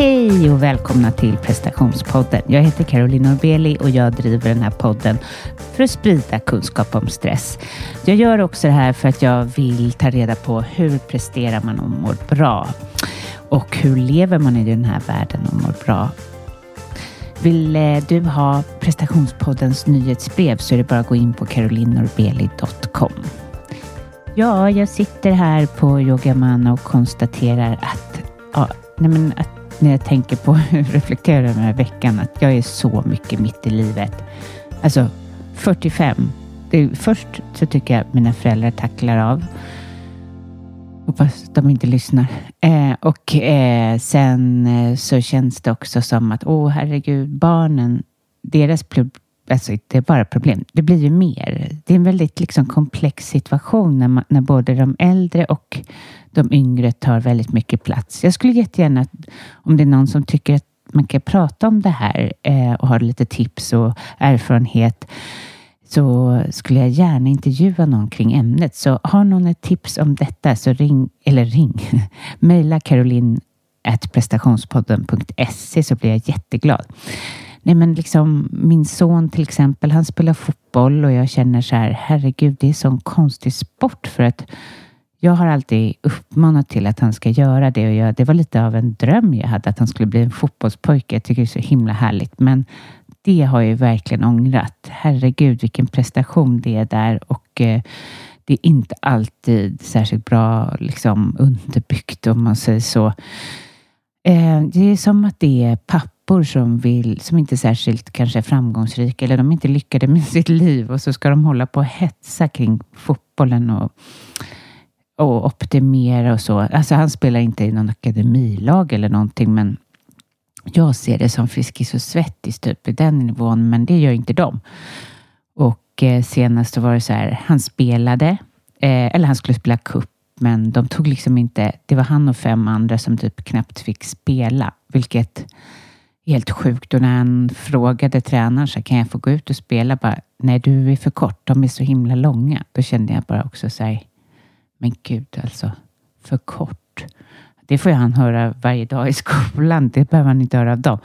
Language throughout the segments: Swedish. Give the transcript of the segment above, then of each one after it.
Hej och välkomna till prestationspodden. Jag heter Caroline Norbeli och jag driver den här podden för att sprida kunskap om stress. Jag gör också det här för att jag vill ta reda på hur presterar man och mår bra? Och hur lever man i den här världen och mår bra? Vill eh, du ha prestationspoddens nyhetsbrev så är det bara att gå in på carolinnorbeli.com. Ja, jag sitter här på Yogaman och konstaterar att, ja, nej men att när jag tänker på, hur reflekterar över den här veckan, att jag är så mycket mitt i livet. Alltså 45. Det, först så tycker jag att mina föräldrar tacklar av. Hoppas de inte lyssnar. Eh, och eh, sen eh, så känns det också som att, åh herregud, barnen, deras alltså det är bara problem. Det blir ju mer. Det är en väldigt liksom komplex situation när, man, när både de äldre och de yngre tar väldigt mycket plats. Jag skulle jättegärna, om det är någon som tycker att man kan prata om det här eh, och har lite tips och erfarenhet så skulle jag gärna intervjua någon kring ämnet. Så har någon ett tips om detta så ring, eller ring, mejla caroline prestationspodden.se så blir jag jätteglad. Nej, men liksom min son till exempel, han spelar fotboll och jag känner så här, herregud, det är sån konstig sport för att jag har alltid uppmanat till att han ska göra det och jag, det var lite av en dröm jag hade att han skulle bli en fotbollspojke. Jag tycker det är så himla härligt, men det har jag verkligen ångrat. Herregud, vilken prestation det är där och eh, det är inte alltid särskilt bra liksom, underbyggt om man säger så. Eh, det är som att det är pappor som vill, som inte är särskilt kanske är framgångsrika eller de är inte lyckade med sitt liv och så ska de hålla på och hetsa kring fotbollen och och optimera och så. Alltså han spelar inte i någon akademilag eller någonting, men jag ser det som Friskis och Svettis typ i den nivån, men det gör inte de. Och eh, senast var det så här, han spelade, eh, eller han skulle spela kupp, men de tog liksom inte, det var han och fem andra som typ knappt fick spela, vilket är helt sjukt. Och när han frågade tränaren så kan jag få gå ut och spela? Bara, Nej, du är för kort. De är så himla långa. Då kände jag bara också så här, men gud alltså, för kort. Det får han höra varje dag i skolan. Det behöver han inte höra av dem.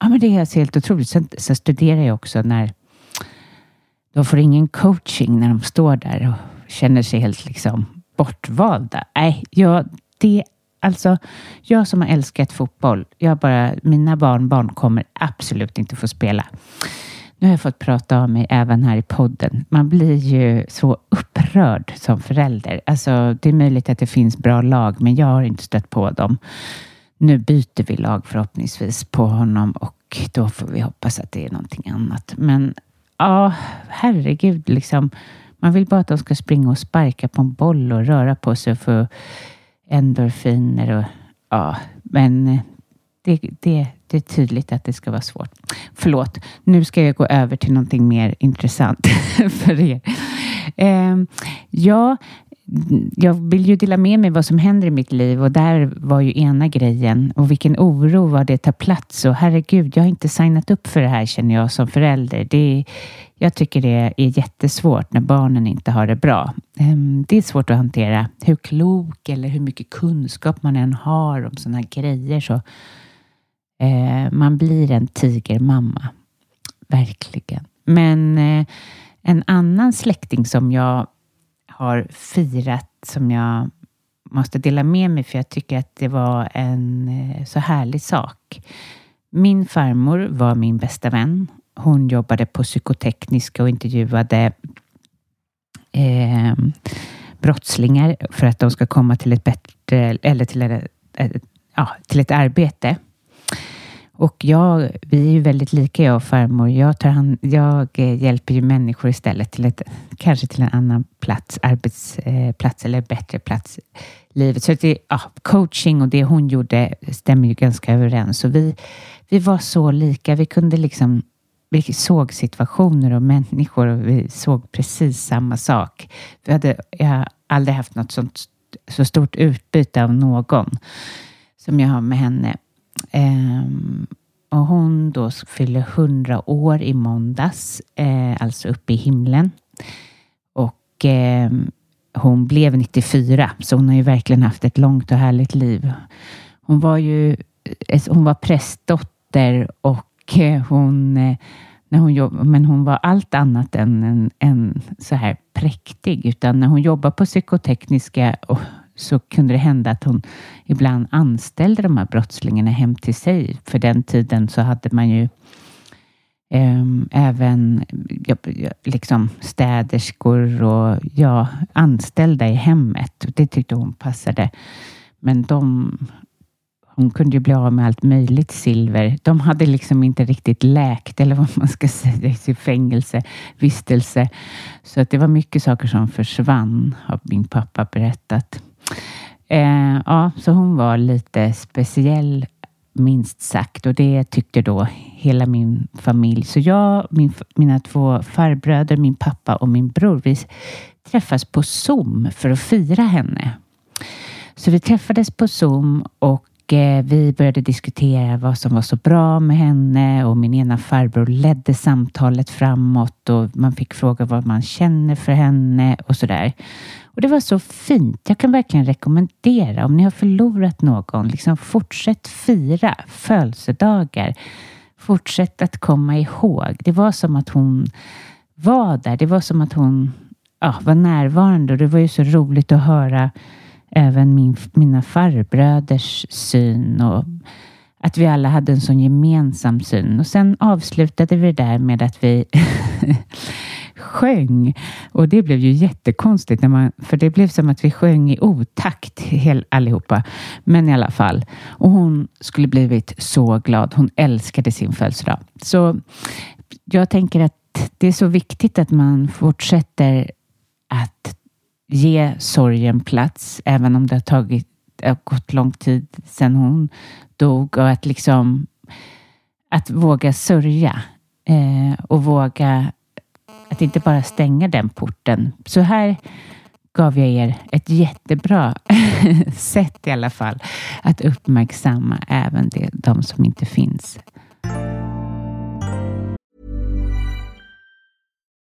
Ja, men det är alltså helt otroligt. Sen, sen studerar jag också när de får ingen coaching när de står där och känner sig helt liksom bortvalda. Nej, jag, det, alltså, jag som har älskat fotboll, jag bara, mina barnbarn kommer absolut inte få spela. Nu har jag fått prata om mig även här i podden. Man blir ju så upprörd som förälder. Alltså, det är möjligt att det finns bra lag, men jag har inte stött på dem. Nu byter vi lag förhoppningsvis på honom och då får vi hoppas att det är någonting annat. Men ja, herregud, liksom. Man vill bara att de ska springa och sparka på en boll och röra på sig och få endorfiner och ja, men det, det, det är tydligt att det ska vara svårt. Förlåt, nu ska jag gå över till någonting mer intressant för er. Eh, ja, jag vill ju dela med mig vad som händer i mitt liv och där var ju ena grejen och vilken oro vad det tar plats och herregud, jag har inte signat upp för det här känner jag som förälder. Det, jag tycker det är jättesvårt när barnen inte har det bra. Ehm, det är svårt att hantera hur klok eller hur mycket kunskap man än har om sådana här grejer så Eh, man blir en tigermamma. Verkligen. Men eh, en annan släkting som jag har firat som jag måste dela med mig för jag tycker att det var en eh, så härlig sak. Min farmor var min bästa vän. Hon jobbade på psykotekniska och intervjuade eh, brottslingar för att de ska komma till ett bättre eller till, ett, ja, till ett arbete. Och jag, vi är ju väldigt lika jag och farmor. Jag, tar hand, jag eh, hjälper ju människor istället till ett, kanske till en annan plats, arbetsplats eh, eller bättre plats i livet. Så det, ja, coaching och det hon gjorde stämmer ju ganska överens. Och vi, vi var så lika. Vi kunde liksom vi såg situationer och människor och vi såg precis samma sak. Vi hade, jag har aldrig haft något sånt, så stort utbyte av någon som jag har med henne. Ehm, och hon då fyller 100 år i måndags, eh, alltså uppe i himlen. Och eh, hon blev 94, så hon har ju verkligen haft ett långt och härligt liv. Hon var ju eh, hon var prästdotter och eh, hon, eh, när hon jobb, men hon var allt annat än en, en så här präktig, utan när hon jobbade på psykotekniska så kunde det hända att hon ibland anställde de här brottslingarna hem till sig. För den tiden så hade man ju Um, även liksom städerskor och ja, anställda i hemmet. Det tyckte hon passade. Men de, hon kunde ju bli av med allt möjligt silver. De hade liksom inte riktigt läkt, eller vad man ska säga, i sin fängelsevistelse. Så att det var mycket saker som försvann, har min pappa berättat. Eh, ja, så hon var lite speciell minst sagt och det tyckte då hela min familj. Så jag, min, mina två farbröder, min pappa och min bror, vi träffas på Zoom för att fira henne. Så vi träffades på Zoom och Eh, vi började diskutera vad som var så bra med henne och min ena farbror ledde samtalet framåt och man fick fråga vad man känner för henne och sådär. Och det var så fint. Jag kan verkligen rekommendera om ni har förlorat någon, liksom fortsätt fira födelsedagar. Fortsätt att komma ihåg. Det var som att hon var där. Det var som att hon ja, var närvarande och det var ju så roligt att höra även min, mina farbröders syn och att vi alla hade en sån gemensam syn. Och sen avslutade vi det där med att vi sjöng. Och det blev ju jättekonstigt, när man, för det blev som att vi sjöng i otakt hel, allihopa. Men i alla fall. Och hon skulle blivit så glad. Hon älskade sin födelsedag. Så jag tänker att det är så viktigt att man fortsätter att ge sorgen plats, även om det har tagit det har gått lång tid sedan hon dog och att liksom att våga sörja eh, och våga att inte bara stänga den porten. Så här gav jag er ett jättebra sätt i alla fall att uppmärksamma även det, de som inte finns.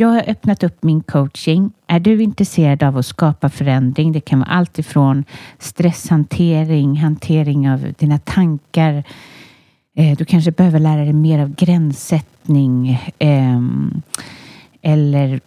Jag har öppnat upp min coaching. Är du intresserad av att skapa förändring? Det kan vara allt ifrån stresshantering, hantering av dina tankar. Eh, du kanske behöver lära dig mer av gränssättning. Ehm, eller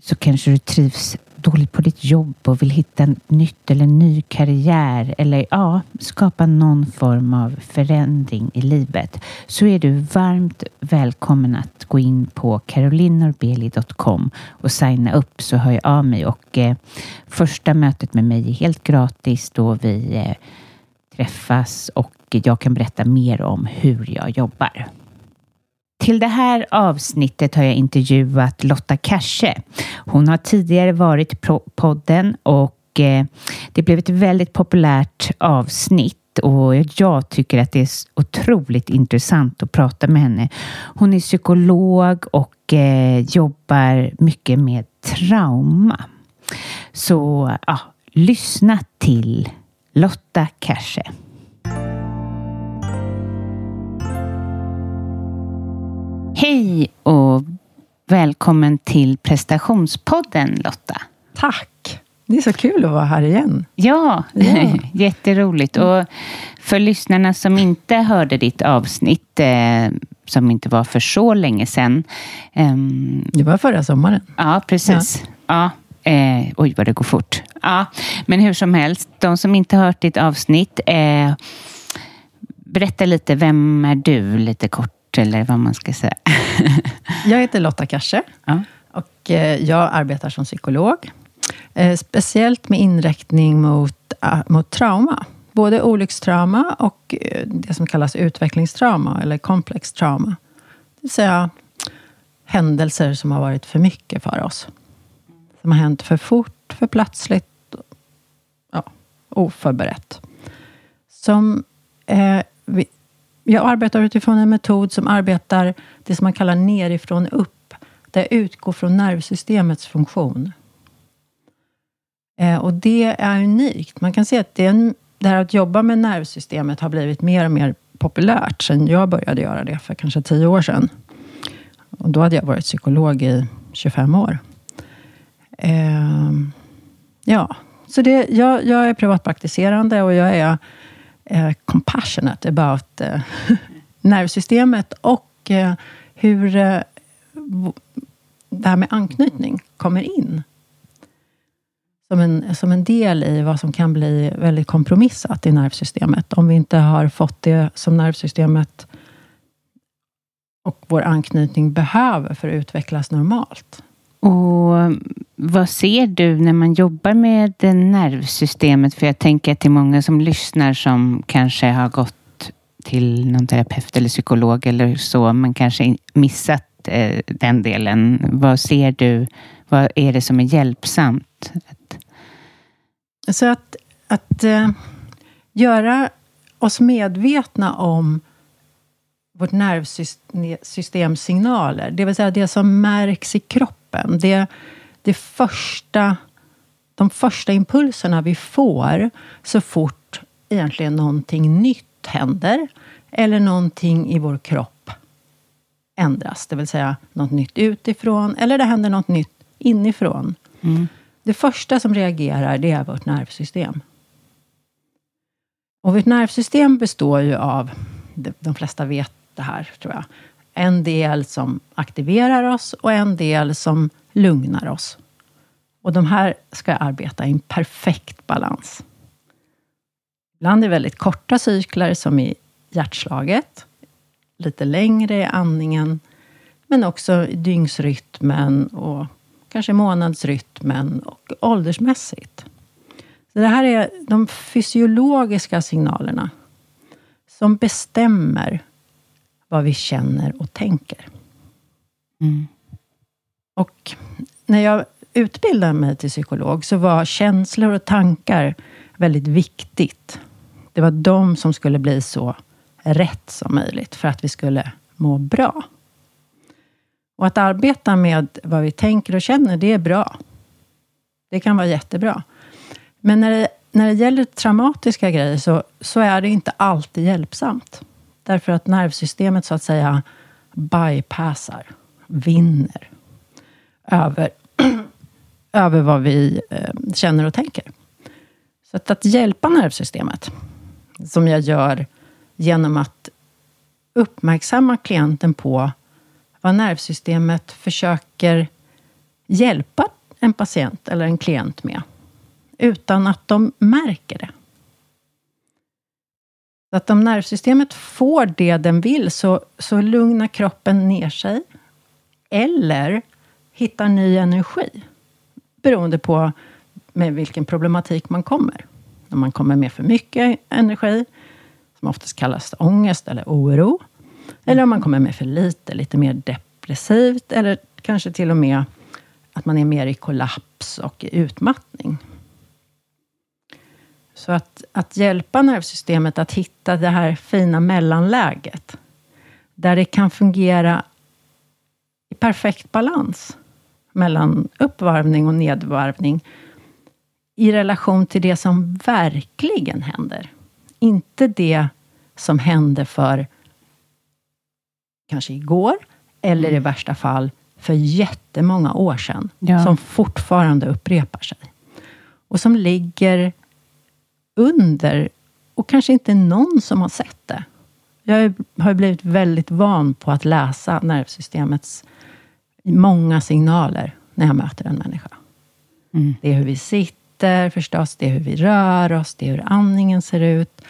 så kanske du trivs dåligt på ditt jobb och vill hitta en nytt eller ny karriär eller ja, skapa någon form av förändring i livet så är du varmt välkommen att gå in på carolinorbeli.com och signa upp så hör jag av mig och eh, första mötet med mig är helt gratis då vi eh, träffas och jag kan berätta mer om hur jag jobbar. Till det här avsnittet har jag intervjuat Lotta Kasche. Hon har tidigare varit på podden och eh, det blev ett väldigt populärt avsnitt och jag tycker att det är otroligt intressant att prata med henne. Hon är psykolog och eh, jobbar mycket med trauma. Så ja, lyssna till Lotta Kasche. Hej och välkommen till prestationspodden Lotta. Tack! Det är så kul att vara här igen. Ja, ja. jätteroligt. Och för lyssnarna som inte hörde ditt avsnitt, eh, som inte var för så länge sedan. Eh, det var förra sommaren. Ja, precis. Ja. ja eh, oj, vad det går fort. Ja, men hur som helst, de som inte hört ditt avsnitt, eh, berätta lite, vem är du lite kort? Eller vad man ska säga. jag heter Lotta Kasche ja. och eh, jag arbetar som psykolog. Eh, speciellt med inriktning mot, mot trauma. Både olyckstrauma och eh, det som kallas utvecklingstrauma eller komplex trauma. Det vill säga händelser som har varit för mycket för oss. som har hänt för fort, för plötsligt, ja, oförberett. Som, eh, vi, jag arbetar utifrån en metod som arbetar det som man kallar nerifrån upp. Där jag utgår från nervsystemets funktion. Eh, och det är unikt. Man kan se att det, en, det här att jobba med nervsystemet har blivit mer och mer populärt sen jag började göra det för kanske tio år sedan. Och då hade jag varit psykolog i 25 år. Eh, ja, så det, jag, jag är privatpraktiserande och jag är eh, compassionate about eh, nervsystemet och eh, hur eh, det här med anknytning kommer in. Som en, som en del i vad som kan bli väldigt kompromissat i nervsystemet. Om vi inte har fått det som nervsystemet och vår anknytning behöver för att utvecklas normalt. Och vad ser du när man jobbar med det nervsystemet? För jag tänker att det är många som lyssnar som kanske har gått till någon terapeut eller psykolog eller så, men kanske missat eh, den delen. Vad ser du? Vad är det som är hjälpsamt? Så alltså att, att uh, göra oss medvetna om vårt nervsystems signaler, det vill säga det som märks i kroppen. Det, det första, de första impulserna vi får så fort egentligen någonting nytt händer eller någonting i vår kropp ändras. Det vill säga något nytt utifrån eller det händer något nytt inifrån. Mm. Det första som reagerar, det är vårt nervsystem. Och vårt nervsystem består ju av, de flesta vet det här, tror jag. En del som aktiverar oss och en del som lugnar oss. Och de här ska arbeta i en perfekt balans. Ibland är det väldigt korta cykler, som i hjärtslaget. Lite längre i andningen, men också i dygnsrytmen och kanske månadsrytmen och åldersmässigt. Så det här är de fysiologiska signalerna som bestämmer vad vi känner och tänker. Mm. Och när jag utbildade mig till psykolog så var känslor och tankar väldigt viktigt. Det var de som skulle bli så rätt som möjligt för att vi skulle må bra. Och att arbeta med vad vi tänker och känner, det är bra. Det kan vara jättebra. Men när det, när det gäller traumatiska grejer så, så är det inte alltid hjälpsamt. Därför att nervsystemet så att säga bypassar, vinner över, över vad vi eh, känner och tänker. Så att, att hjälpa nervsystemet, som jag gör genom att uppmärksamma klienten på vad nervsystemet försöker hjälpa en patient eller en klient med, utan att de märker det. Så att om nervsystemet får det den vill, så, så lugnar kroppen ner sig. Eller hittar ny energi. Beroende på med vilken problematik man kommer. Om man kommer med för mycket energi, som oftast kallas ångest eller oro. Eller om man kommer med för lite, lite mer depressivt. Eller kanske till och med att man är mer i kollaps och i utmattning. Så att, att hjälpa nervsystemet att hitta det här fina mellanläget, där det kan fungera i perfekt balans mellan uppvarvning och nedvarvning i relation till det som verkligen händer. Inte det som hände för kanske igår, eller i mm. värsta fall för jättemånga år sedan, ja. som fortfarande upprepar sig. Och som ligger under och kanske inte någon som har sett det. Jag har blivit väldigt van på att läsa nervsystemets många signaler när jag möter en människa. Mm. Det är hur vi sitter förstås, det är hur vi rör oss, det är hur andningen ser ut.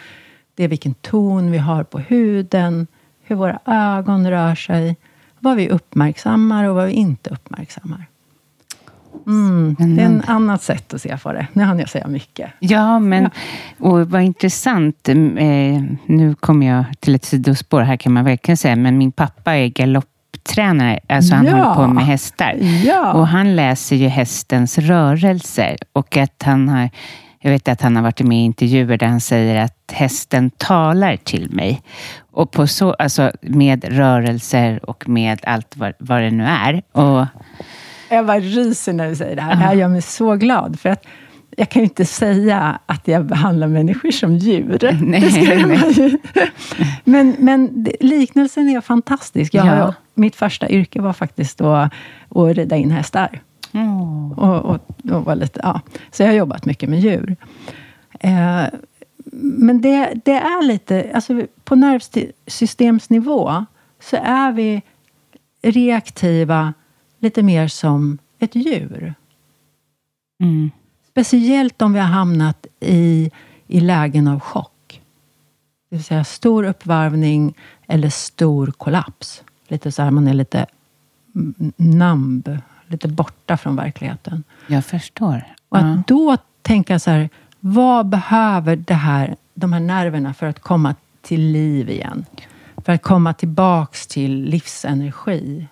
Det är vilken ton vi har på huden, hur våra ögon rör sig, vad vi uppmärksammar och vad vi inte uppmärksammar. Mm, det är en annat sätt att se på det. Nu hann jag säga mycket. Ja, men och vad intressant. Eh, nu kommer jag till ett sidospår här kan man verkligen säga, men min pappa är galopp galopptränare. Alltså han Ja. håller på med hästar. Ja. Och han läser ju hästens rörelser. Och att han har, jag vet att han har varit med i intervjuer där han säger att hästen talar till mig. Och på så, alltså med rörelser och med allt vad, vad det nu är. Och Jag bara ryser när du säger det här. Det här gör mig så glad. För att jag kan ju inte säga att jag behandlar människor som djur. Nej, nej. Men, men liknelsen är fantastisk. Jag Ja. Mitt första yrke var faktiskt att, att rida in hästar. Åh. Och, och, och var lite, ja. Så jag har jobbat mycket med djur. Eh, men det, det är lite... Alltså på nervsystemsnivå så är vi reaktiva lite mer som ett djur. Mm. Speciellt om vi har hamnat i, i lägen av chock. Det vill säga stor uppvarvning eller stor kollaps. Lite så här, man är lite numb, lite borta från verkligheten. Jag förstår. Och att då tänka så här, vad behöver det här, de här nerverna för att komma till liv igen? För att komma tillbaks till livsenergi.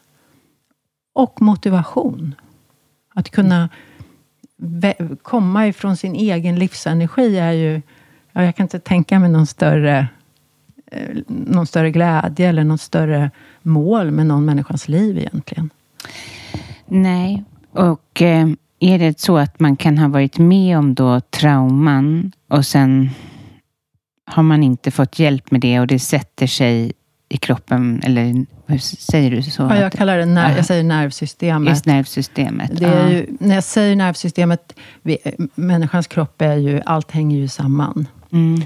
Och motivation. Att kunna komma ifrån sin egen livsenergi är ju... Ja, jag kan inte tänka mig någon större, eh, någon större glädje eller något större mål med någon människans liv egentligen. Nej, och eh, är det så att man kan ha varit med om då trauman och sen har man inte fått hjälp med det och det sätter sig i kroppen, eller hur säger du så? Ja, jag kallar det ner- Aha. jag säger nervsystemet. Just nervsystemet. Det är ju, när jag säger nervsystemet, vi, människans kropp är ju, allt hänger ju samman. Mm.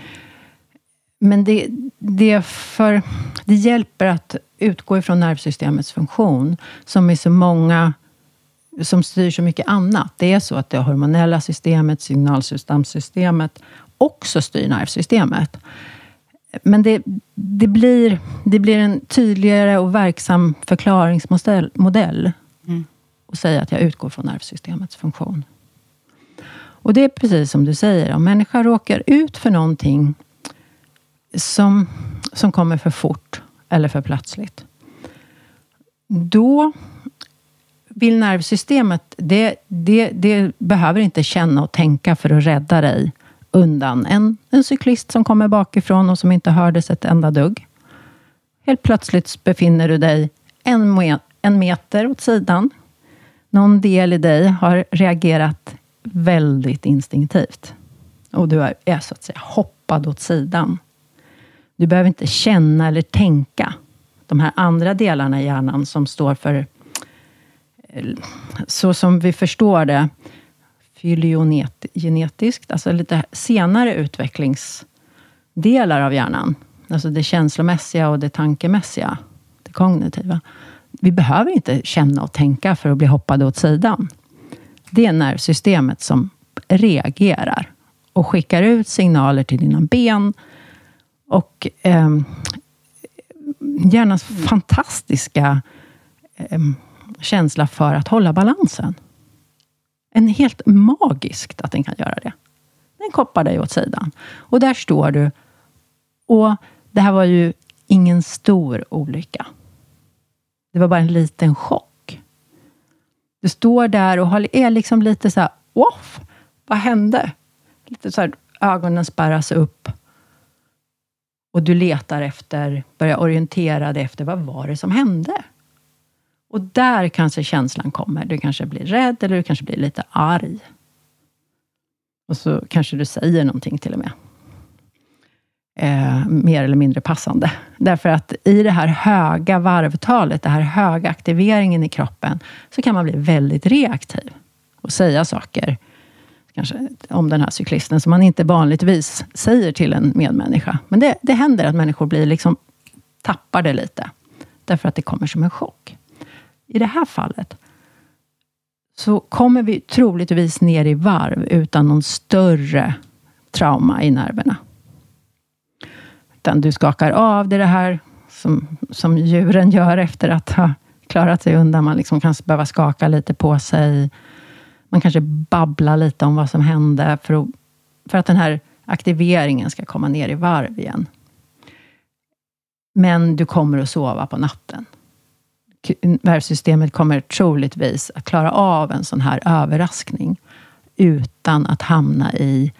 Men det, det, för, det hjälper att utgå ifrån nervsystemets funktion, som är så många som styr så mycket annat. Det är så att det hormonella systemet, signalsubstanssystemet också styr nervsystemet. Men det, det, blir, det blir en tydligare och verksam förklaringsmodell modell Mm. och säga att jag utgår från nervsystemets funktion. Och det är precis som du säger, om människan råkar ut för någonting som, som kommer för fort eller för plötsligt. Då vill nervsystemet, det, det, det behöver inte känna och tänka för att rädda dig undan en, en cyklist som kommer bakifrån och som inte hördes ett enda dugg. Helt plötsligt befinner du dig en, me- en meter åt sidan. Någon del i dig har reagerat väldigt instinktivt. Och du är, är så att säga hoppad åt sidan. Du behöver inte känna eller tänka. De här andra delarna i hjärnan som står för, eh, så som vi förstår det, fylogenetiskt, alltså lite senare utvecklingsdelar av hjärnan. Alltså det känslomässiga och det tankemässiga, det kognitiva. Vi behöver inte känna och tänka för att bli hoppade åt sidan. Det är nervsystemet som reagerar och skickar ut signaler till dina ben och eh, hjärnans fantastiska eh, känsla för att hålla balansen. En helt magiskt att den kan göra det. Den koppar dig åt sidan. Och där står du. Och det här var ju ingen stor olycka. Det var bara en liten chock. Du står där och är liksom lite så här, off, vad hände? Lite så här, ögonen spärras upp. Och du letar efter, börjar orientera dig efter, vad var det som hände? Och där kanske känslan kommer. Du kanske blir rädd eller du kanske blir lite arg. Och så kanske du säger någonting till och med. Eh, mer eller mindre passande. Därför att i det här höga varvtalet, den här höga aktiveringen i kroppen, så kan man bli väldigt reaktiv och säga saker kanske om den här cyklisten, som man inte vanligtvis säger till en medmänniska. Men det, det händer att människor blir liksom, tappar det lite, därför att det kommer som en chock. I det här fallet så kommer vi troligtvis ner i varv utan någon större trauma i nerverna. Utan du skakar av det, det här som, som djuren gör efter att ha klarat sig undan. Man liksom kan behöva skaka lite på sig. Man kanske babblar lite om vad som hände för att, för att den här aktiveringen ska komma ner i varv igen. Men du kommer att sova på natten nervsystemet kommer troligtvis att klara av en sån här överraskning utan att hamna i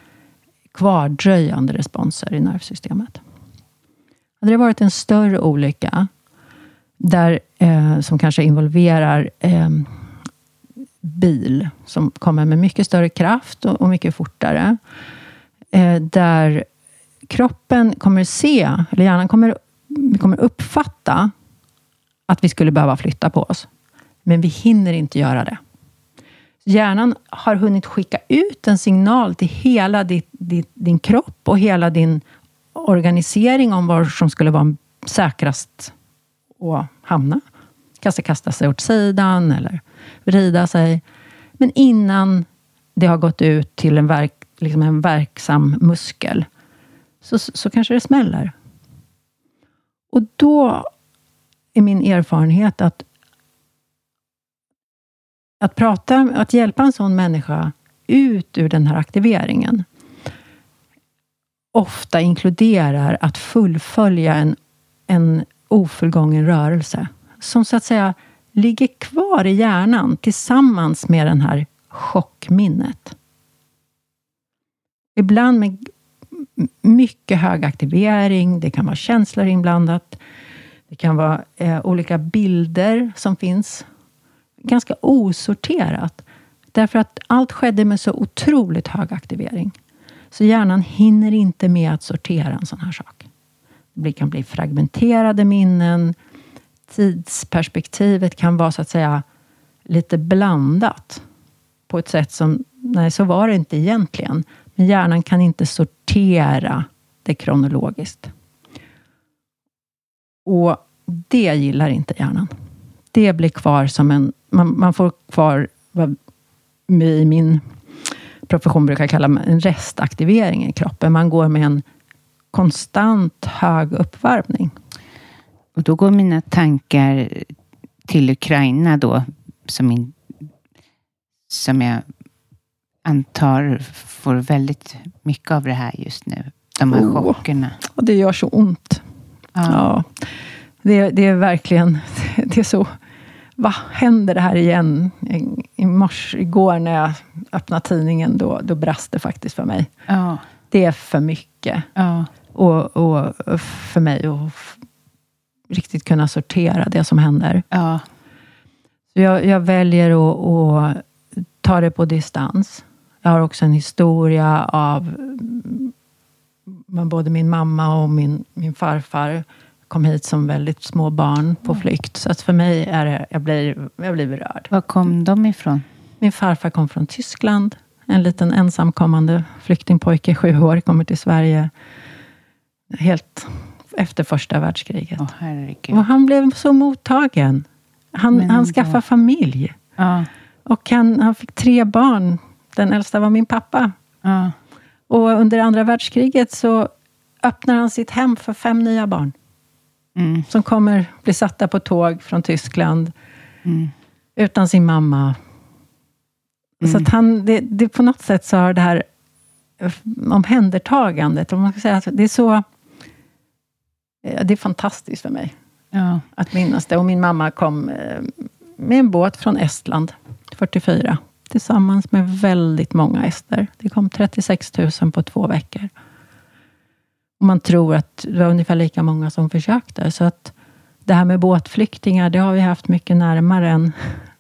kvardröjande responser i nervsystemet. Hade det varit en större olycka där, eh, som kanske involverar eh, bil som kommer med mycket större kraft och, och mycket fortare. Eh, där kroppen kommer se, eller hjärnan kommer, kommer uppfatta att vi skulle behöva flytta på oss. Men vi hinner inte göra det. Hjärnan har hunnit skicka ut en signal till hela ditt, ditt, din kropp och hela din organisering om var som skulle vara säkrast att hamna. Kanske kasta sig åt sidan eller vrida sig. Men innan det har gått ut till en, verk, liksom en verksam muskel, så, så kanske det smäller. Och då är min erfarenhet att att prata, att hjälpa en sån människa ut ur den här aktiveringen ofta inkluderar att fullfölja en, en ofullgången rörelse som så att säga ligger kvar i hjärnan tillsammans med den här chockminnet. Ibland med mycket hög aktivering, det kan vara känslor inblandat. Det kan vara eh, olika bilder som finns. Ganska osorterat. Därför att allt skedde med så otroligt hög aktivering. Så hjärnan hinner inte med att sortera en sån här sak. Det kan bli fragmenterade minnen. Tidsperspektivet kan vara så att säga lite blandat. På ett sätt som, nej så var det inte egentligen. Men hjärnan kan inte sortera det kronologiskt. Och det gillar inte hjärnan. Det blir kvar som en... Man, man får kvar vad vi i min profession brukar kalla en restaktivering i kroppen. Man går med en konstant hög uppvärmning. Och då går mina tankar till Ukraina då, som, in, som jag antar får väldigt mycket av det här just nu. De här oh, chockerna. Och det gör så ont. Ja. Det, det är verkligen, det är så... Vad händer det här igen? I mars, igår när jag öppnade tidningen, då, då brast det faktiskt för mig. Ja. Det är för mycket. Ja. Och, och för mig att riktigt kunna sortera det som händer. Ja. Så jag, jag väljer att, att ta det på distans. Jag har också en historia av både min mamma och min, min farfar kom hit som väldigt små barn på flykt. Så att för mig är det, jag blir, jag blir berörd. Var kom de ifrån? Min farfar kom från Tyskland. En liten ensamkommande flyktingpojke, sju år, kommer till Sverige. Helt efter första världskriget. Oh, och han blev så mottagen. Han, han skaffade familj. Ja. Och han, han fick tre barn. Den äldsta var min pappa. Ja. Och under andra världskriget så öppnar han sitt hem för fem nya barn. Mm. Som kommer bli satta på tåg från Tyskland. Mm. Utan sin mamma. Mm. Så att han, det, det, på något sätt så har det här omhändertagandet, om man ska säga, det är så... Det är fantastiskt för mig. Ja. Att minnas det. Och min mamma kom eh, med en båt från Estland, 44 tillsammans med väldigt många ester. Det kom 36 000 på två veckor. Och man tror att det var ungefär lika många som försökte. Så att det här med båtflyktingar, det har vi haft mycket närmare än mm.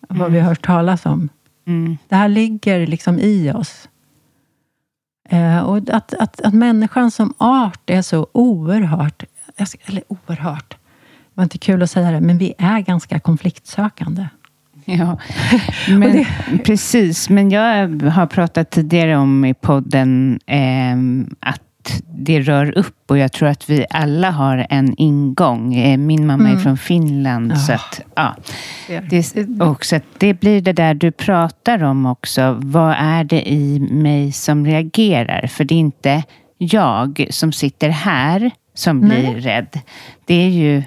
vad vi har hört talas om. Mm. Det här ligger liksom i oss. Eh, och att, att, att människan som art är så oerhört, eller oerhört, det var inte kul att säga det, men vi är ganska konfliktsökande. Ja, men, det... precis. Men jag har pratat tidigare om i podden eh, att det rör upp och jag tror att vi alla har en ingång. Eh, min mamma mm. är från Finland. Ja. Så att, ja, det, också det blir det där du pratar om också. Vad är det i mig som reagerar? För det är inte jag som sitter här som blir Nej. rädd. Det är ju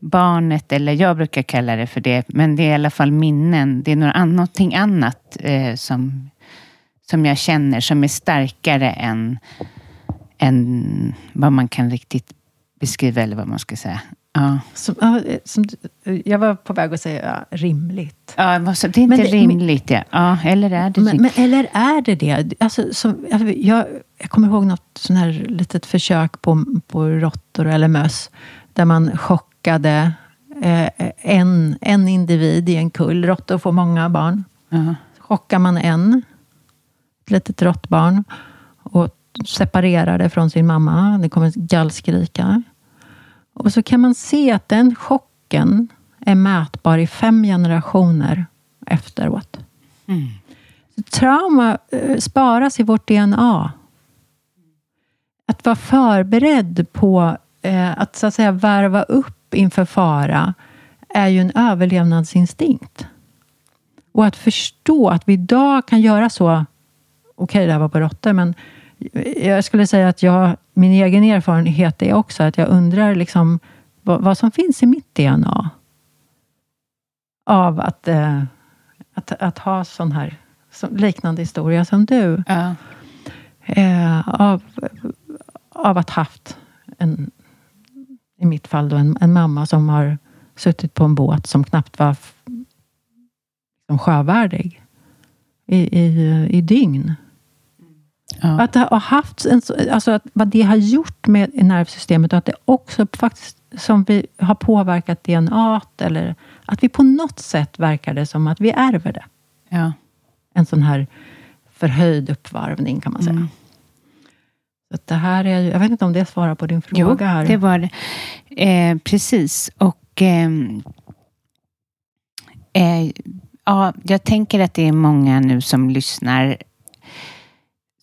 barnet, eller jag brukar kalla det för det, men det är i alla fall minnen. Det är någonting annat eh, som, som jag känner som är starkare än, än vad man kan riktigt beskriva, eller vad man ska säga. Ja. Som, ja, som, jag var på väg att säga ja, rimligt. Ja, det är inte Men det- rimligt. Ja. ja, eller är det Men, men, eller är det det? Alltså, som, jag, jag, kommer ihåg något sån här litet försök på, på råttor eller möss. Där man chockade eh, en, en individ i en kull. Råttor får många barn. Ja. chockar man en, ett litet råttbarn, och separerar det från sin mamma. Det kommer gallskrika. Och så kan man se att den chocken är mätbar i fem generationer efteråt. Så Trauma eh, sparas i vårt DNA. Att vara förberedd på eh, att så att säga värva upp inför fara är ju en överlevnadsinstinkt. Och att förstå att vi idag kan göra så. Okej, det här var på råttor, men jag skulle säga att jag, min egen erfarenhet är också att jag undrar liksom vad, vad som finns i mitt DNA. Av att, eh, att, att ha sån här som, liknande historia som du. Ja. Eh, av, av att haft en, i mitt fall då, en, en mamma som har suttit på en båt som knappt var f- som sjövärdig i, i, i dygn. Ja. Att ha haft en, så- alltså att vad det har gjort med nervsystemet och att det också faktiskt som vi har påverkat DNA eller att vi på något sätt verkar det som att vi ärver det. Ja. En sån här förhöjd uppvarvning kan man säga. Mm. Så det här är, jag vet inte om det svarar på din fråga Jo, här. det var det. Eh, precis. Och ehm, eh, ja, jag tänker att det är många nu som lyssnar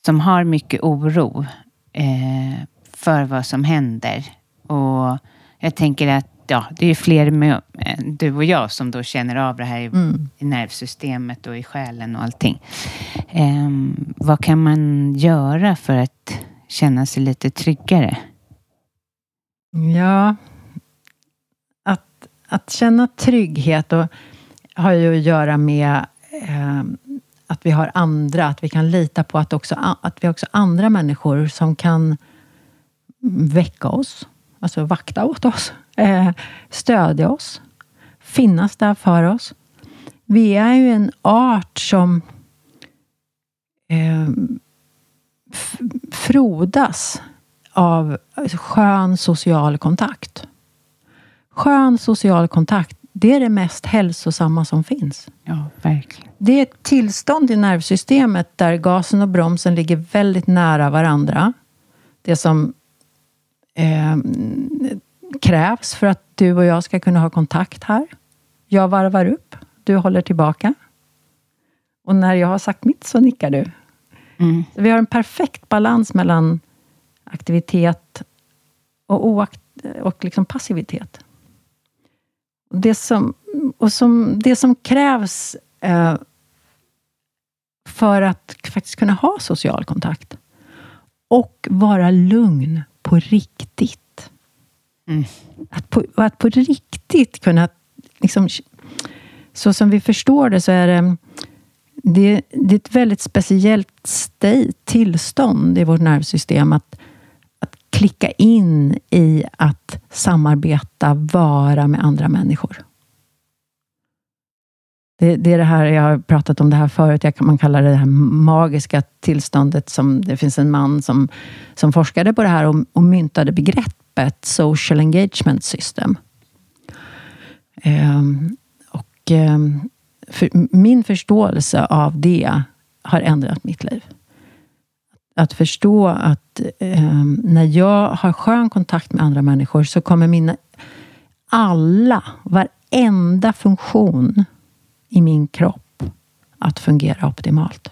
som har mycket oro eh, för vad som händer. Och jag tänker att ja, det är fler med, än du och jag som då känner av det här i, Mm. i nervsystemet och i själen och allting. Ehm, vad kan man göra för att känna sig lite tryggare? Ja, att, att känna trygghet och, har ju att göra med eh, att vi har andra, att vi kan lita på att, också, att vi har också andra människor som kan väcka oss, alltså vakta åt oss, eh, stödja oss, finnas där för oss. Vi är ju en art som eh, frodas av skön social kontakt. Skön social kontakt, det är det mest hälsosamma som finns. Ja, verkligen. Det är ett tillstånd i nervsystemet där gasen och bromsen ligger väldigt nära varandra. Det som eh, krävs för att du och jag ska kunna ha kontakt här. Jag varvar upp, du håller tillbaka. Och när jag har sagt mitt så nickar du. Mm. Så vi har en perfekt balans mellan aktivitet och, oakt och liksom passivitet. Det som, och som, det som krävs eh, för att faktiskt kunna ha social kontakt och vara lugn på riktigt. Mm. Att, på, att på riktigt kunna... Liksom, så som vi förstår det så är det det, det är ett väldigt speciellt state, tillstånd i vårt nervsystem att, att klicka in i att samarbeta, vara med andra människor. Det, det är det här, jag har pratat om det här förut, jag, man kallar det det här magiska tillståndet. Som, det finns en man som, som forskade på det här och, och myntade begreppet social engagement system. Ehm, och ehm, för, min förståelse av det har ändrat mitt liv. Att förstå att eh, när jag har skön kontakt med andra människor så kommer mina alla, varenda funktion i min kropp att fungera optimalt.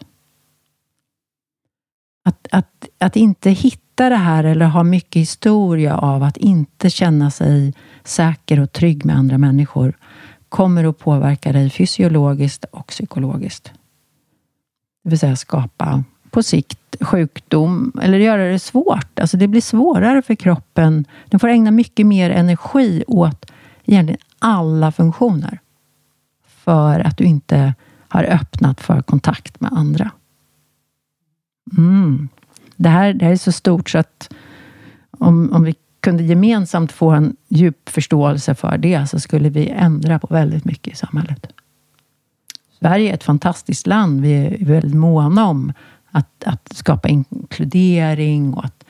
Att, att, att inte hitta det här eller ha mycket historia av att inte känna sig säker och trygg med andra människor kommer att påverka dig fysiologiskt och psykologiskt. Det vill säga skapa på sikt sjukdom eller göra det svårt. Alltså det blir svårare för kroppen. Den får ägna mycket mer energi åt egentligen alla funktioner. För att du inte har öppnat för kontakt med andra. Mm. Det, här, det här är så stort så att om, om vi kunde gemensamt få en djup förståelse för det, så skulle vi ändra på väldigt mycket i samhället. Sverige är ett fantastiskt land. Vi är väldigt måna om att, att skapa inkludering och att,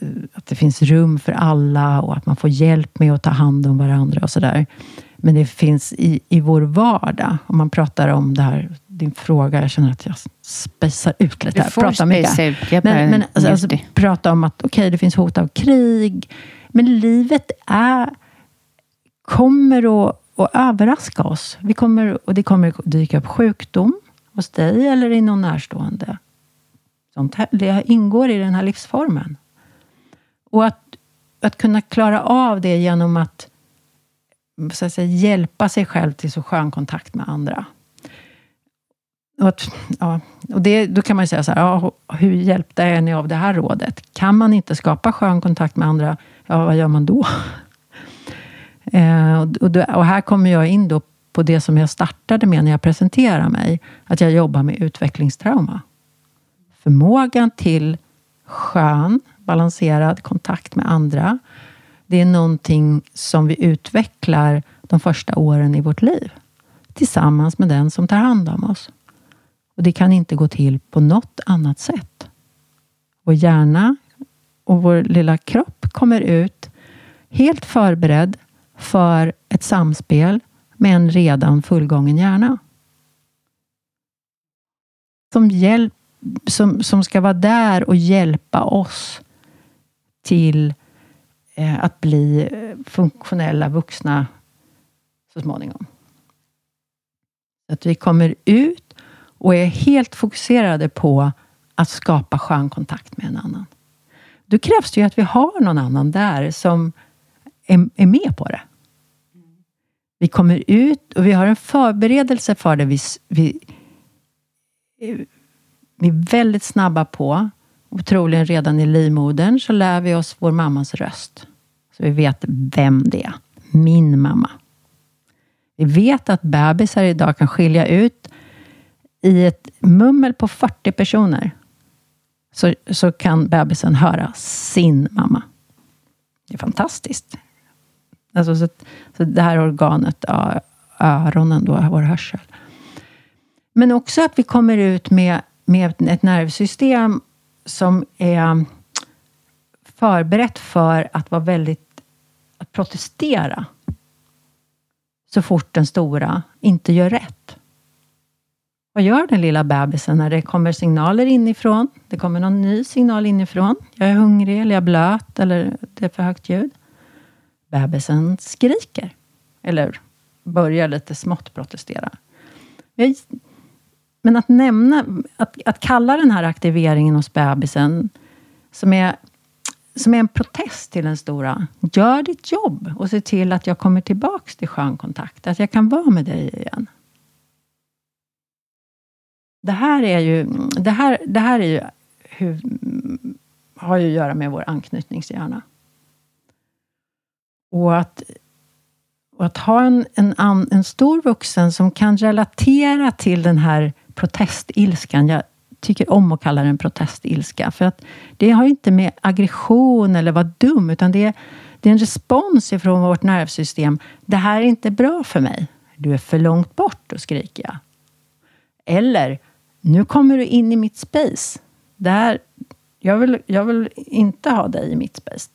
eh, att det finns rum för alla och att man får hjälp med att ta hand om varandra och sådär. Men det finns i, i vår vardag, om man pratar om det här, din fråga, jag känner att jag spejsar ut lite här. Du får prata mycket. ut. Jag Men, men alltså, alltså, prata om att okej, okay, det finns hot av krig. Men livet är, kommer att, att överraska oss. Vi kommer, och det kommer dyka upp sjukdom hos dig eller i någon närstående. Sånt här, det ingår i den här livsformen. Och att, att kunna klara av det genom att så att säga, hjälpa sig själv till så skön kontakt med andra. Och, att, ja, och det, då kan man ju säga så här, ja, hur hjälpta är ni av det här rådet? Kan man inte skapa skön kontakt med andra, ja, vad gör man då? eh, och, och, och, här kommer jag in då på det som jag startade med när jag presenterade mig, att jag jobbar med utvecklingstrauma. Förmågan till skön, balanserad kontakt med andra, det är någonting som vi utvecklar de första åren i vårt liv. Tillsammans med den som tar hand om oss. Och Det kan inte gå till på något annat sätt. Vår hjärna och vår lilla kropp kommer ut helt förberedd för ett samspel med en redan fullgången hjärna. Som, hjälp, som, som ska vara där och hjälpa oss till eh, att bli eh, funktionella vuxna så småningom. Att vi kommer ut och är helt fokuserade på att skapa skön kontakt med en annan. Då krävs det ju att vi har någon annan där som är, är med på det. Vi kommer ut och vi har en förberedelse för det. Vi, vi, vi är väldigt snabba på, och troligen redan i livmodern, så lär vi oss vår mammas röst. Så vi vet vem det är. Min mamma. Vi vet att bebisar idag kan skilja ut i ett mummel på 40 personer så, så kan bebisen höra sin mamma. Det är fantastiskt. Alltså, så, så det här organet, öronen, då, vår hörsel. Men också att vi kommer ut med, med ett nervsystem som är förberett för att vara väldigt... Att protestera så fort den stora inte gör rätt. Vad gör den lilla bebisen när det kommer signaler inifrån? Det kommer någon ny signal inifrån. Jag är hungrig, eller jag är blöt, eller det är för högt ljud bebisen skriker. Eller börjar lite smått protestera. Men att nämna, att, att kalla den här aktiveringen hos bebisen, som är, som är en protest till den stora. Gör ditt jobb och se till att jag kommer tillbaks till skön kontakt. Att jag kan vara med dig igen. Det här är ju, det här, det här är ju hur, har ju att göra med vår anknytningshjärna. Och att, och att ha en, en, en stor vuxen som kan relatera till den här protestilskan. Jag tycker om att kalla den protestilska. För att det har inte med aggression eller vara dum, utan det är, det är en respons ifrån vårt nervsystem. Det här är inte bra för mig. Du är för långt bort, då skriker jag. Eller, nu kommer du in i mitt space. Där, jag, vill, jag vill inte ha dig i mitt space.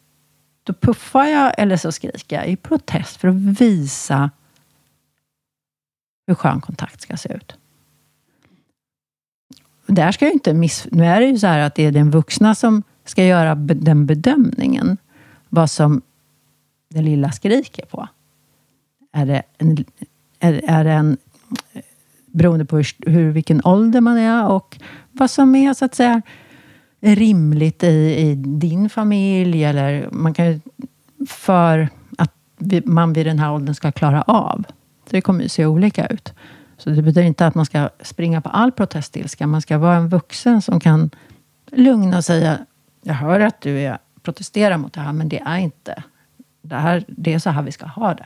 Då puffar jag eller så skriker jag i protest för att visa hur skön kontakt ska se ut. Där ska jag inte miss... Nu är det ju så här att det är den vuxna som ska göra den bedömningen. Vad som den lilla skriker på. Är det en, är, är det en beroende på hur, hur, vilken ålder man är och vad som är så att säga rimligt i, i din familj eller man kan för att vi, man vid den här åldern ska klara av. Så det kommer ju se olika ut. Så det betyder inte att man ska springa på all protestilska. Man ska vara en vuxen som kan lugna och säga Jag hör att du är, protesterar mot det här, men det är inte. Det, här, det är så här vi ska ha det.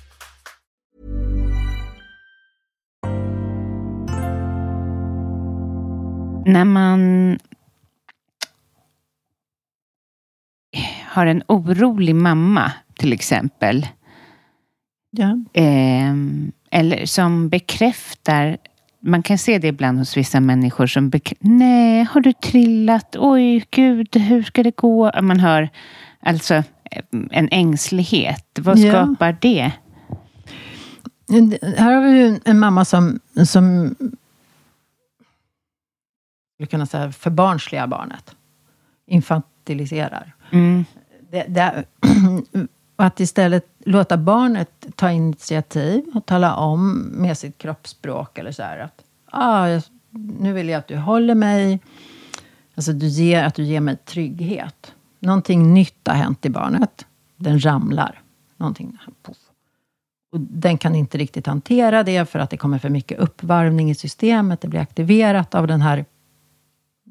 När man har en orolig mamma, till exempel. Ja. Eh, eller som bekräftar man kan se det ibland hos vissa människor som Nej, har du trillat? Oj, gud, hur ska det gå? Man hör alltså eh, en ängslighet. Vad Ja. skapar det? Här har vi en mamma som, som skulle kunna säga förbarnsligar barnet. Infantiliserar. Mm. Det, det, att istället låta barnet ta initiativ och tala om med sitt kroppsspråk eller så här att ah, jag, nu vill jag att du håller mig. Alltså du ger, att du ger mig trygghet. Någonting nytt har hänt i barnet. Den ramlar. Någonting, poff. Och den kan inte riktigt hantera det för att det kommer för mycket uppvarvning i systemet. Det blir aktiverat av den här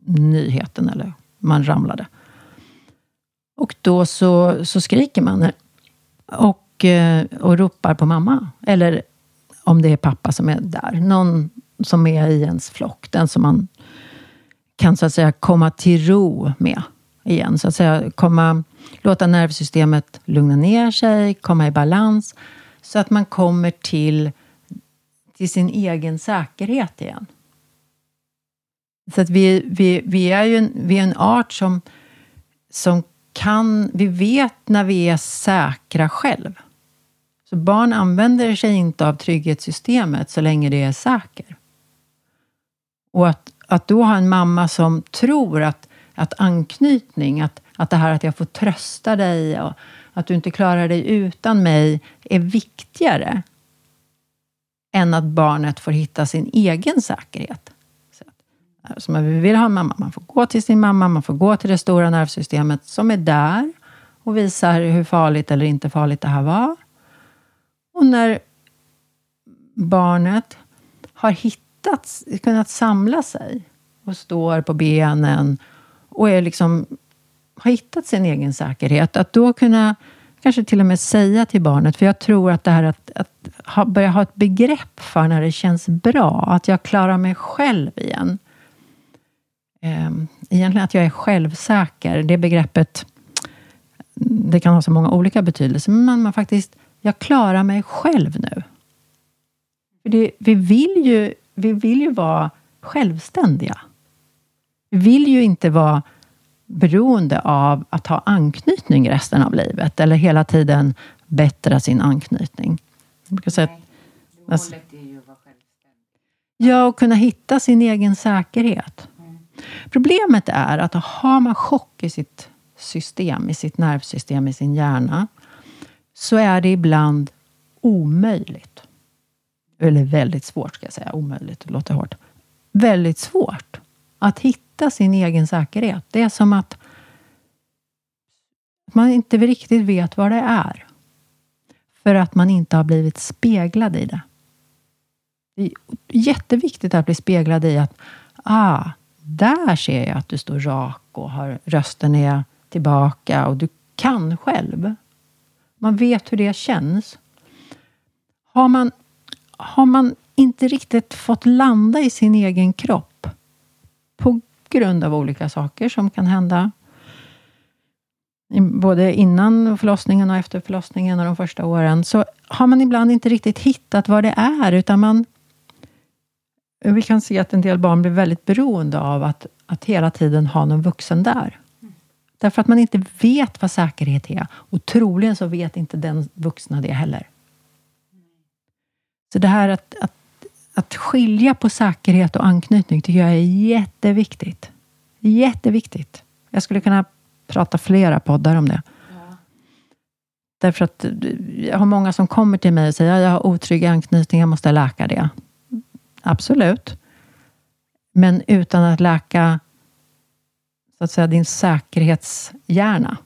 nyheten, eller man ramlade. Och då så, så skriker man och, eh, och ropar på mamma. Eller om det är pappa som är där. Någon som är i ens flock. Den som man kan så att säga komma till ro med igen. Så att säga komma, låta nervsystemet lugna ner sig, komma i balans. Så att man kommer till, till sin egen säkerhet igen. Så att vi, vi, vi är ju en, vi är en art som, som kan... Vi vet när vi är säkra själv. Så barn använder sig inte av trygghetssystemet så länge det är säker. Och att, att då ha en mamma som tror att, att anknytning, att, att det här att jag får trösta dig och att du inte klarar dig utan mig är viktigare än att barnet får hitta sin egen säkerhet som man vill ha en mamma. Man får gå till sin mamma, man får gå till det stora nervsystemet som är där och visar hur farligt eller inte farligt det här var. Och när barnet har hittat, kunnat samla sig och står på benen och är liksom, har hittat sin egen säkerhet, att då kunna kanske till och med säga till barnet, för jag tror att det här att, att ha, börja ha ett begrepp för när det känns bra, att jag klarar mig själv igen. Ehm, Egentligen att jag är självsäker, det begreppet det kan ha så många olika betydelser, men man, faktiskt, jag klarar mig själv nu. Det, vi, vill ju, vi vill ju vara självständiga. Vi vill ju inte vara beroende av att ha anknytning resten av livet, eller hela tiden bättra sin anknytning. Jag brukar säga att, alltså, Ja, och kunna hitta sin egen säkerhet. Problemet är att har man chock i sitt system, i sitt nervsystem, i sin hjärna, så är det ibland omöjligt. Eller väldigt svårt, ska jag säga. Omöjligt, det låter hårt. Väldigt svårt att hitta sin egen säkerhet. Det är som att man inte riktigt vet vad det är. För att man inte har blivit speglad i det. Det är jätteviktigt att bli speglad i att ah, där ser jag att du står rak och har, rösten är tillbaka och du kan själv. Man vet hur det känns. Har man, har man inte riktigt fått landa i sin egen kropp på grund av olika saker som kan hända. både innan förlossningen och efter förlossningen och de första åren, så har man ibland inte riktigt hittat vad det är, utan man... Vi kan se att en del barn blir väldigt beroende av att, att hela tiden ha någon vuxen där. Därför att man inte vet vad säkerhet är. Och troligen så vet inte den vuxna det heller. Så det här att, att, att skilja på säkerhet och anknytning tycker jag är jätteviktigt. Jätteviktigt. Jag skulle kunna prata flera poddar om det. Ja. Därför att jag har många som kommer till mig och säger att jag har otrygg anknytning, jag måste läka det. Absolut. Men utan att läka så att säga, din säkerhetshjärna.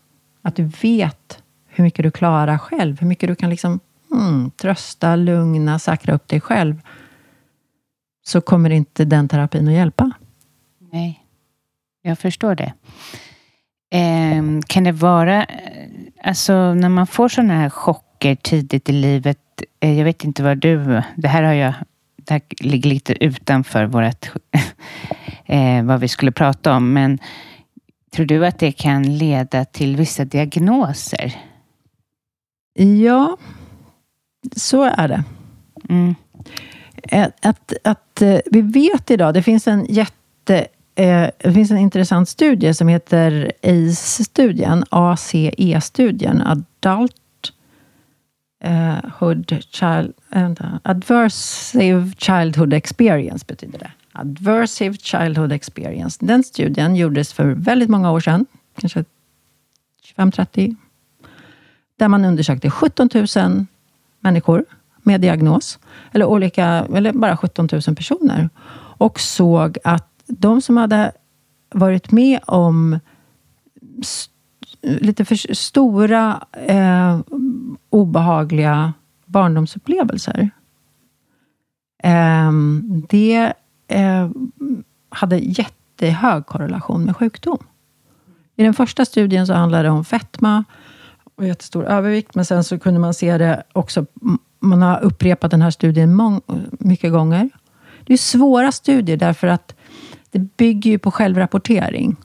Att du vet hur mycket du klarar själv. Hur mycket du kan liksom, mm, trösta, lugna, säkra upp dig själv. Så kommer inte den terapin att hjälpa. Nej, jag förstår det. Eh, kan det vara, eh, alltså när man får sådana här chocker tidigt i livet. Eh, jag vet inte vad du, det här har jag, det här ligger lite utanför vårt, eh, vad vi skulle prata om, men tror du att det kan leda till vissa diagnoser? Ja, så är det. Mm. Att, att, att, vi vet idag, det finns en jätte Eh, det finns en intressant studie som heter ACE-studien, ACE-studien, Adult uh, Hood Child, äh, Adversive Childhood Experience betyder det. Adversive Childhood Experience. Den studien gjordes för väldigt många år sedan, kanske 25-30, där man undersökte 17 000 människor med diagnos, eller, olika, eller bara 17 000 personer, och såg att de som hade varit med om lite för stora eh, obehagliga barndomsupplevelser. Eh, det eh, hade jättehög korrelation med sjukdom. I den första studien så handlade det om fetma och jättestor övervikt, men sen så kunde man se det också, man har upprepat den här studien mång, mycket gånger. Det är svåra studier därför att det bygger ju på självrapportering.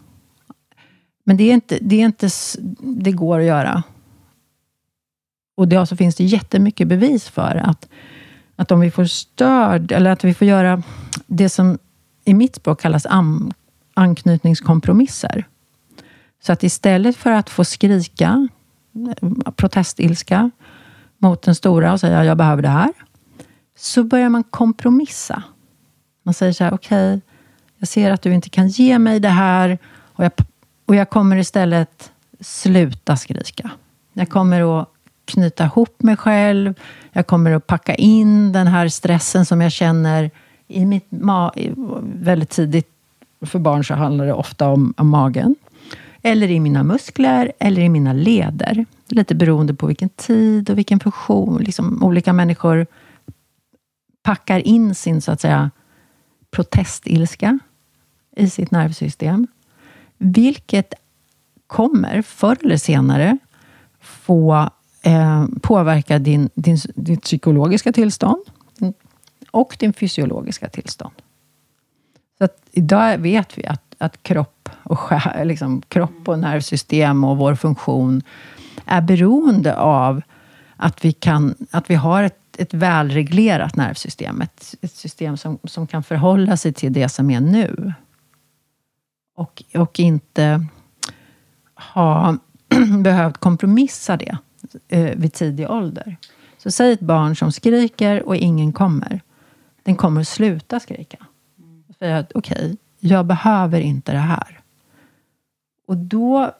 Men det, är inte, det, är inte, det går att göra. Och det, så finns det jättemycket bevis för att, att om vi får stöd, eller att vi får göra det som i mitt språk kallas an, anknytningskompromisser. Så att istället för att få skrika protestilska mot den stora och säga jag behöver det här, så börjar man kompromissa. Man säger så här, okej, okay, jag ser att du inte kan ge mig det här och jag, och jag kommer istället sluta skrika. Jag kommer att knyta ihop mig själv. Jag kommer att packa in den här stressen som jag känner i mitt ma väldigt tidigt. För barn så handlar det ofta om, om magen. Eller i mina muskler eller i mina leder. Lite beroende på vilken tid och vilken funktion. Liksom, olika människor packar in sin så att säga protestilska i sitt nervsystem. Vilket kommer förr eller senare få eh, påverka din, din, ditt psykologiska tillstånd och din fysiologiska tillstånd. Så att idag vet vi att, att kropp, och, liksom, kropp och nervsystem och vår funktion är beroende av att vi, kan, att vi har ett, ett välreglerat nervsystem. Ett, ett system som, som kan förhålla sig till det som är nu och, och inte ha behövt kompromissa det eh, vid tidig ålder. Så säg ett barn som skriker och ingen kommer. Den kommer att sluta skrika. Säga att okej, okay, jag behöver inte det här. Och då,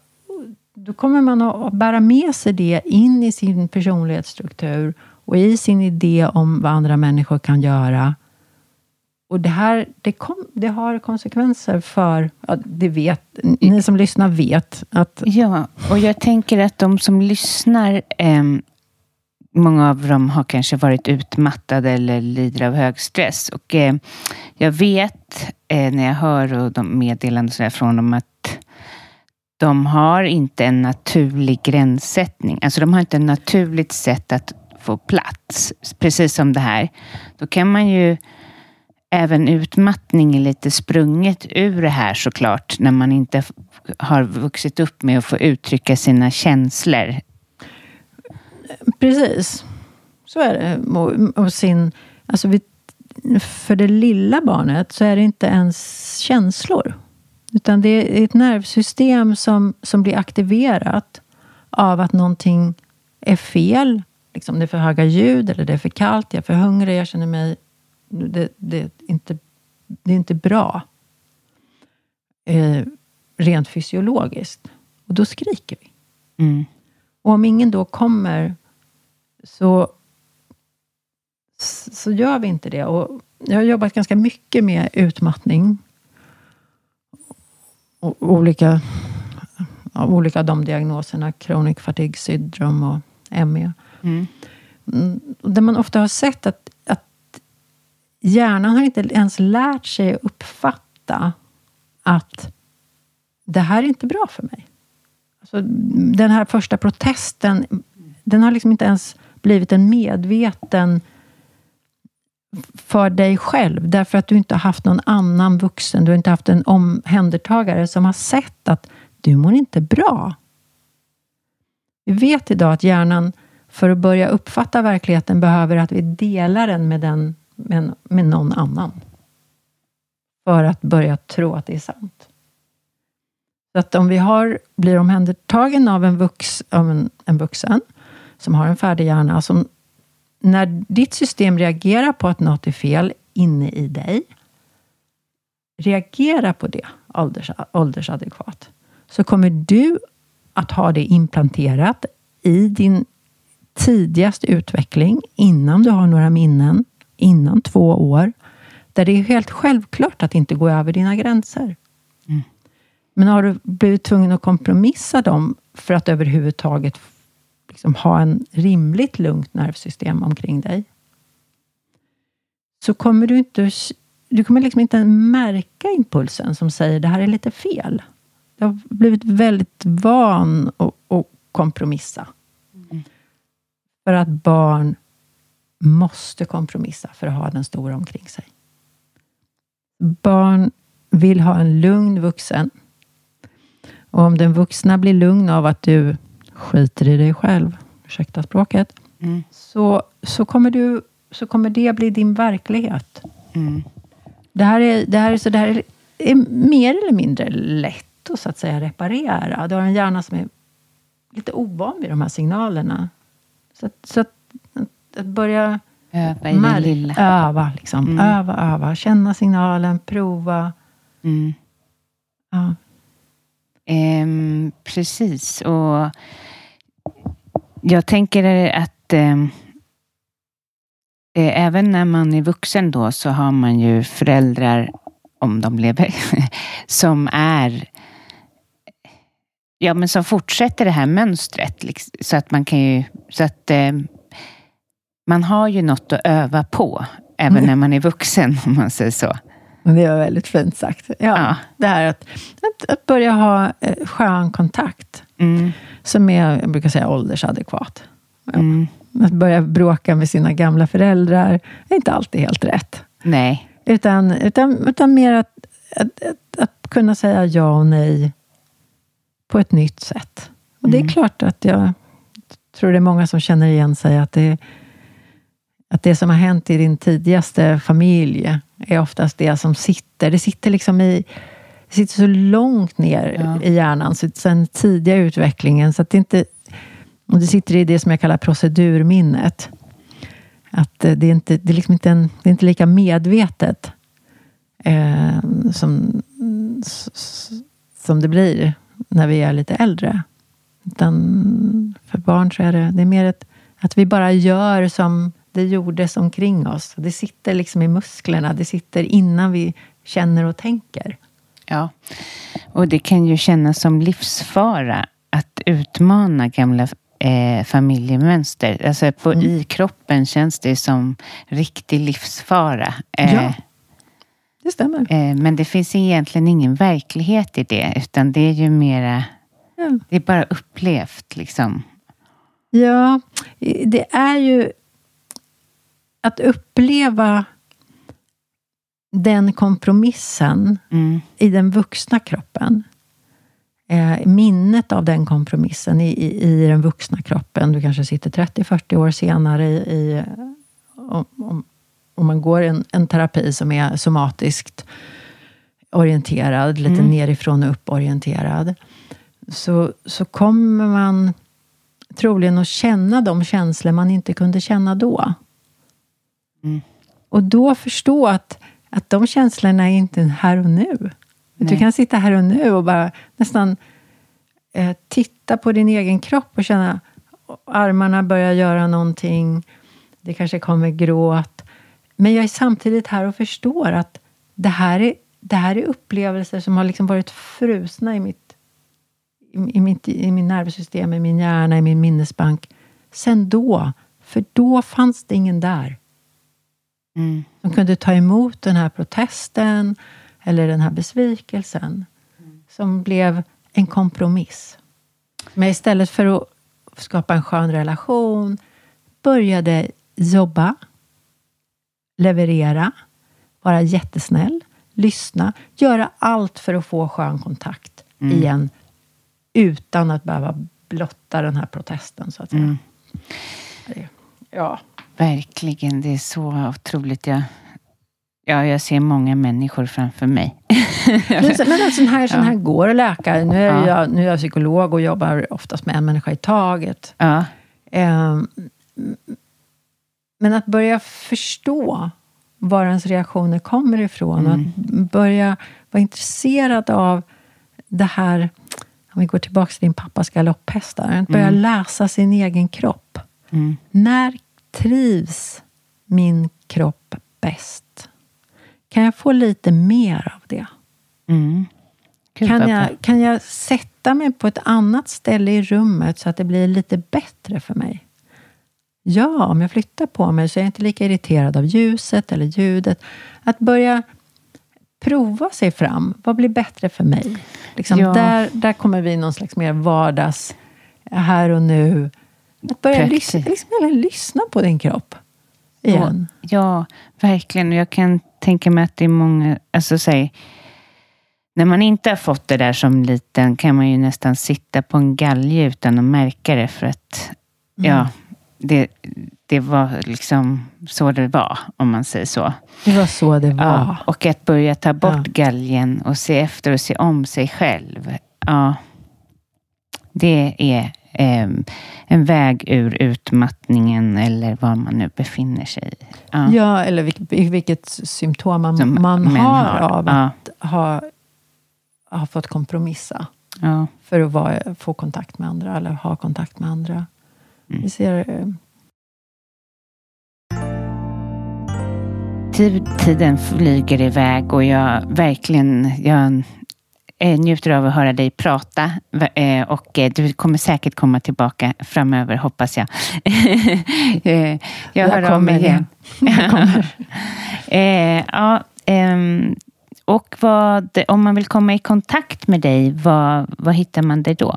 då kommer man att bära med sig det in i sin personlighetsstruktur och i sin idé om vad andra människor kan göra och det här det, kom, det har konsekvenser för, ja, det vet, ni som lyssnar vet att... Ja, och jag tänker att de som lyssnar, eh, många av dem har kanske varit utmattade eller lider av hög stress. Och eh, jag vet eh, när jag hör och de meddelanden från dem att de har inte en naturlig gränssättning. Alltså de har inte ett naturligt sätt att få plats. Precis som det här. Då kan man ju även utmattning är lite sprunget ur det här såklart, när man inte har vuxit upp med att få uttrycka sina känslor. Precis. Så är det. Och, och sin, alltså vi, för det lilla barnet så är det inte ens känslor. Utan det är ett nervsystem som, som blir aktiverat av att någonting är fel. Liksom det är för höga ljud, eller det är för kallt, jag är för hungrig, jag känner mig... Det, det, är, inte, det är inte bra. Eh, rent fysiologiskt. Och då skriker vi. Mm. Och om ingen då kommer så, så gör vi inte det. Och jag har jobbat ganska mycket med utmattning. Och olika, av olika de diagnoserna. Chronic fatigue syndrome och ME. Mm. Mm, Där man ofta har sett att hjärnan har inte ens lärt sig att uppfatta att det här är inte bra för mig. Alltså, den här första protesten, den har liksom inte ens blivit en medveten för dig själv, därför att du inte har haft någon annan vuxen, du har inte haft en omhändertagare som har sett att du mår inte bra. Vi vet idag att hjärnan, för att börja uppfatta verkligheten, behöver att vi delar den med, den, med, med någon annan. För att börja tro att det är sant. Så att om vi har, blir omhändertagen av en, vux, av en, en vuxen, som har en färdig hjärna, som när ditt system reagerar på att något är fel inne i dig, reagera på det ålders, åldersadekvat, så kommer du att ha det implanterat i din tidigaste utveckling, innan du har några minnen, innan två år, där det är helt självklart att inte gå över dina gränser. Mm. Men har du blivit tvungen att kompromissa dem för att överhuvudtaget liksom ha en rimligt lugnt nervsystem omkring dig, så kommer du inte du kommer liksom inte märka impulsen som säger det här är lite fel. Du har blivit väldigt van att, att kompromissa. Mm. För att barn måste kompromissa för att ha den stora omkring sig. Barn vill ha en lugn vuxen. Och om den vuxna blir lugn av att du skiter i dig själv, ursäkta språket, Mm. så, så, kommer du, så kommer det bli din verklighet. Mm. Det här är, det här är, så det här är, är mer eller mindre lätt att, så att säga, reparera. Du har en hjärna som är lite ovan vid de här signalerna. Så att, så att, att börja Öva i det lilla. öva, liksom. Mm. öva, öva. Känna signalen, prova. Mm. Ja. Ehm, precis. Och jag tänker att eh, även när man är vuxen då så har man ju föräldrar, om de lever, som är Ja, men som fortsätter det här mönstret. liksom, Så att man kan ju... Så att eh, man har ju något att öva på, även Mm. när man är vuxen, om man säger så. Men det var väldigt fint sagt. Ja, Ja. Det här att, att, att börja ha eh, skön kontakt. Mm. Som är, jag brukar säga, åldersadekvat. Mm. Att börja bråka med sina gamla föräldrar är inte alltid helt rätt. Nej. Utan, utan, utan mer att, att, att, att kunna säga ja och nej på ett nytt sätt. Och det är Mm. klart att jag tror det är många som känner igen sig att det, att det som har hänt i din tidigaste familj är oftast det som sitter. Det sitter liksom i det sitter så långt ner Ja. i hjärnan, så sen tidiga utvecklingen, så att det inte... Och det sitter i det som jag kallar procedurminnet. Att eh, det är inte, det är liksom inte, en, det är inte lika medvetet eh, som, som det blir när vi är lite äldre. Utan för barn så är det, det är mer ett, att vi bara gör som det gjordes omkring oss. Det sitter liksom i musklerna. Det sitter innan vi känner och tänker. Ja, och det kan ju kännas som livsfara att utmana gamla eh, familjemönster. Alltså på, Mm. i kroppen känns det som riktig livsfara. Eh, Ja. Det stämmer. eh, men det finns egentligen ingen verklighet i det, utan det är ju mera, Ja. det är bara upplevt liksom. Ja, det är ju att uppleva den kompromissen Mm. i den vuxna kroppen. Eh, minnet av den kompromissen i, i, i den vuxna kroppen. Du kanske sitter 30-40 år senare i, i om, om, om man går en, en terapi som är somatiskt orienterad, lite Mm. nerifrån och upp orienterad. Så, så kommer man troligen att känna de känslor man inte kunde känna då. Mm. Och då förstå att, att de känslorna är inte här och nu. Du kan sitta här och nu och bara nästan eh, titta på din egen kropp och känna armarna börjar göra någonting. Det kanske kommer gråt. Men jag är samtidigt här och förstår att det här är, det här är upplevelser som har liksom varit frusna i mitt, i, i, mitt, i min nervsystem, i min hjärna, i min minnesbank. Sen då. För då fanns det ingen där Mm. som kunde ta emot den här protesten eller den här besvikelsen som blev en kompromiss. Men istället för att skapa en skön relation började jobba, leverera, vara jättesnäll, lyssna, göra allt för att få skön kontakt igen utan att behöva blotta den här protesten, så att säga. Det- Ja. Verkligen, det är så otroligt. Jag, ja, jag ser många människor framför mig. Men, så- men en sån här, sån här går att läka. Nu är, Ja. jag, nu är jag psykolog och jobbar oftast med en människa i taget. Ja, Ehm, men att börja förstå var ens reaktioner kommer ifrån och att börja vara intresserad av det här, om vi går tillbaka till din pappas galopphästar, att börja läsa sin egen kropp. Mm. När trivs min kropp bäst? Kan jag få lite mer av det? mm. Kan jag, kan jag sätta mig på ett annat ställe i rummet så att det blir lite bättre för mig? Ja, om jag flyttar på mig så är jag inte lika irriterad av ljuset eller ljudet. Att börja prova sig fram. Vad blir bättre för mig? Liksom Ja. där, där kommer vi någon slags mer vardags, här och nu. Att börja lyssna, liksom, lyssna på din kropp. Igen. Ja, verkligen. Och jag kan tänka mig att det är många, alltså säg, när man inte har fått det där som liten kan man ju nästan sitta på en galge utan att märka det för att, ja, det, det var liksom så det var, om man säger så. Det var så det var. Ja, och att börja ta bort Ja. galgen och se efter och se om sig själv. Ja, det är en väg ur utmattningen eller var man nu befinner sig. Ja. Ja, eller vilket, vilket symptom man, Som man har, har. av Ja. att ha, ha fått kompromissa Ja. för att vara, få kontakt med andra eller ha kontakt med andra. Mm. Vi ser, eh, Tid- Tiden flyger iväg och jag verkligen jag njuter av att höra dig prata. Eh, Och eh, du kommer säkert komma tillbaka framöver, hoppas jag. Eh, jag Jag hör av mig igen. Jag kommer. Eh, ja, ehm, och vad, om man vill komma i kontakt med dig, vad, vad hittar man dig då?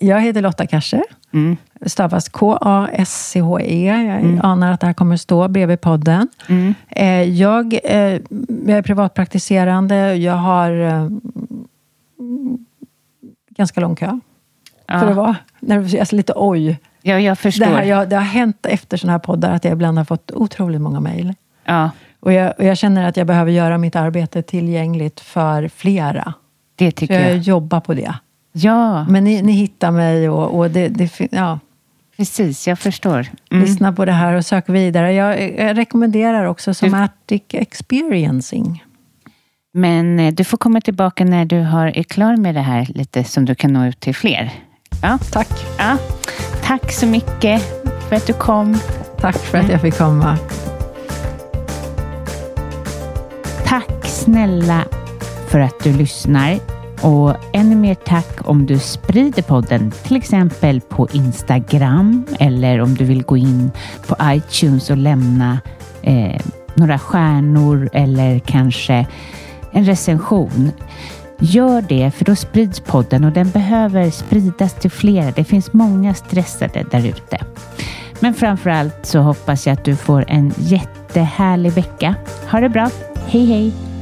Jag heter Lotta Kascher. Mm. Stavas K-A-S-C-H-E. Jag anar att det här kommer stå bredvid podden. Mm. Eh, jag, eh, jag är privatpraktiserande. Jag har eh, ganska lång kö. Ja. För att vara nervös. Alltså lite oj. Ja, jag Det, förstår. här, jag, det har hänt efter sådana här poddar att jag ibland har fått otroligt många mejl. Ja, Och jag, och jag känner att jag behöver göra mitt arbete tillgängligt för flera. det Så tycker jag jag. jobbar på det. Ja, Men ni, ni hittar mig och, och det, det, ja, precis. Jag förstår. Mm. lyssna på det här och sök vidare. Jag, jag rekommenderar också somatic experiencing. Men eh, du får komma tillbaka när du har, är klar med det här lite som du kan nå ut till fler. Ja, Tack. ja. Tack så mycket för att du kom. Tack för att jag fick komma. Tack snälla för att du lyssnar. Och ännu mer tack om du sprider podden, till exempel på Instagram eller om du vill gå in på iTunes och lämna eh, några stjärnor eller kanske en recension. Gör det, för då sprids podden och den behöver spridas till flera. Det finns många stressade där ute. Men framför allt så hoppas jag att du får en jättehärlig vecka. Ha det bra! Hej hej!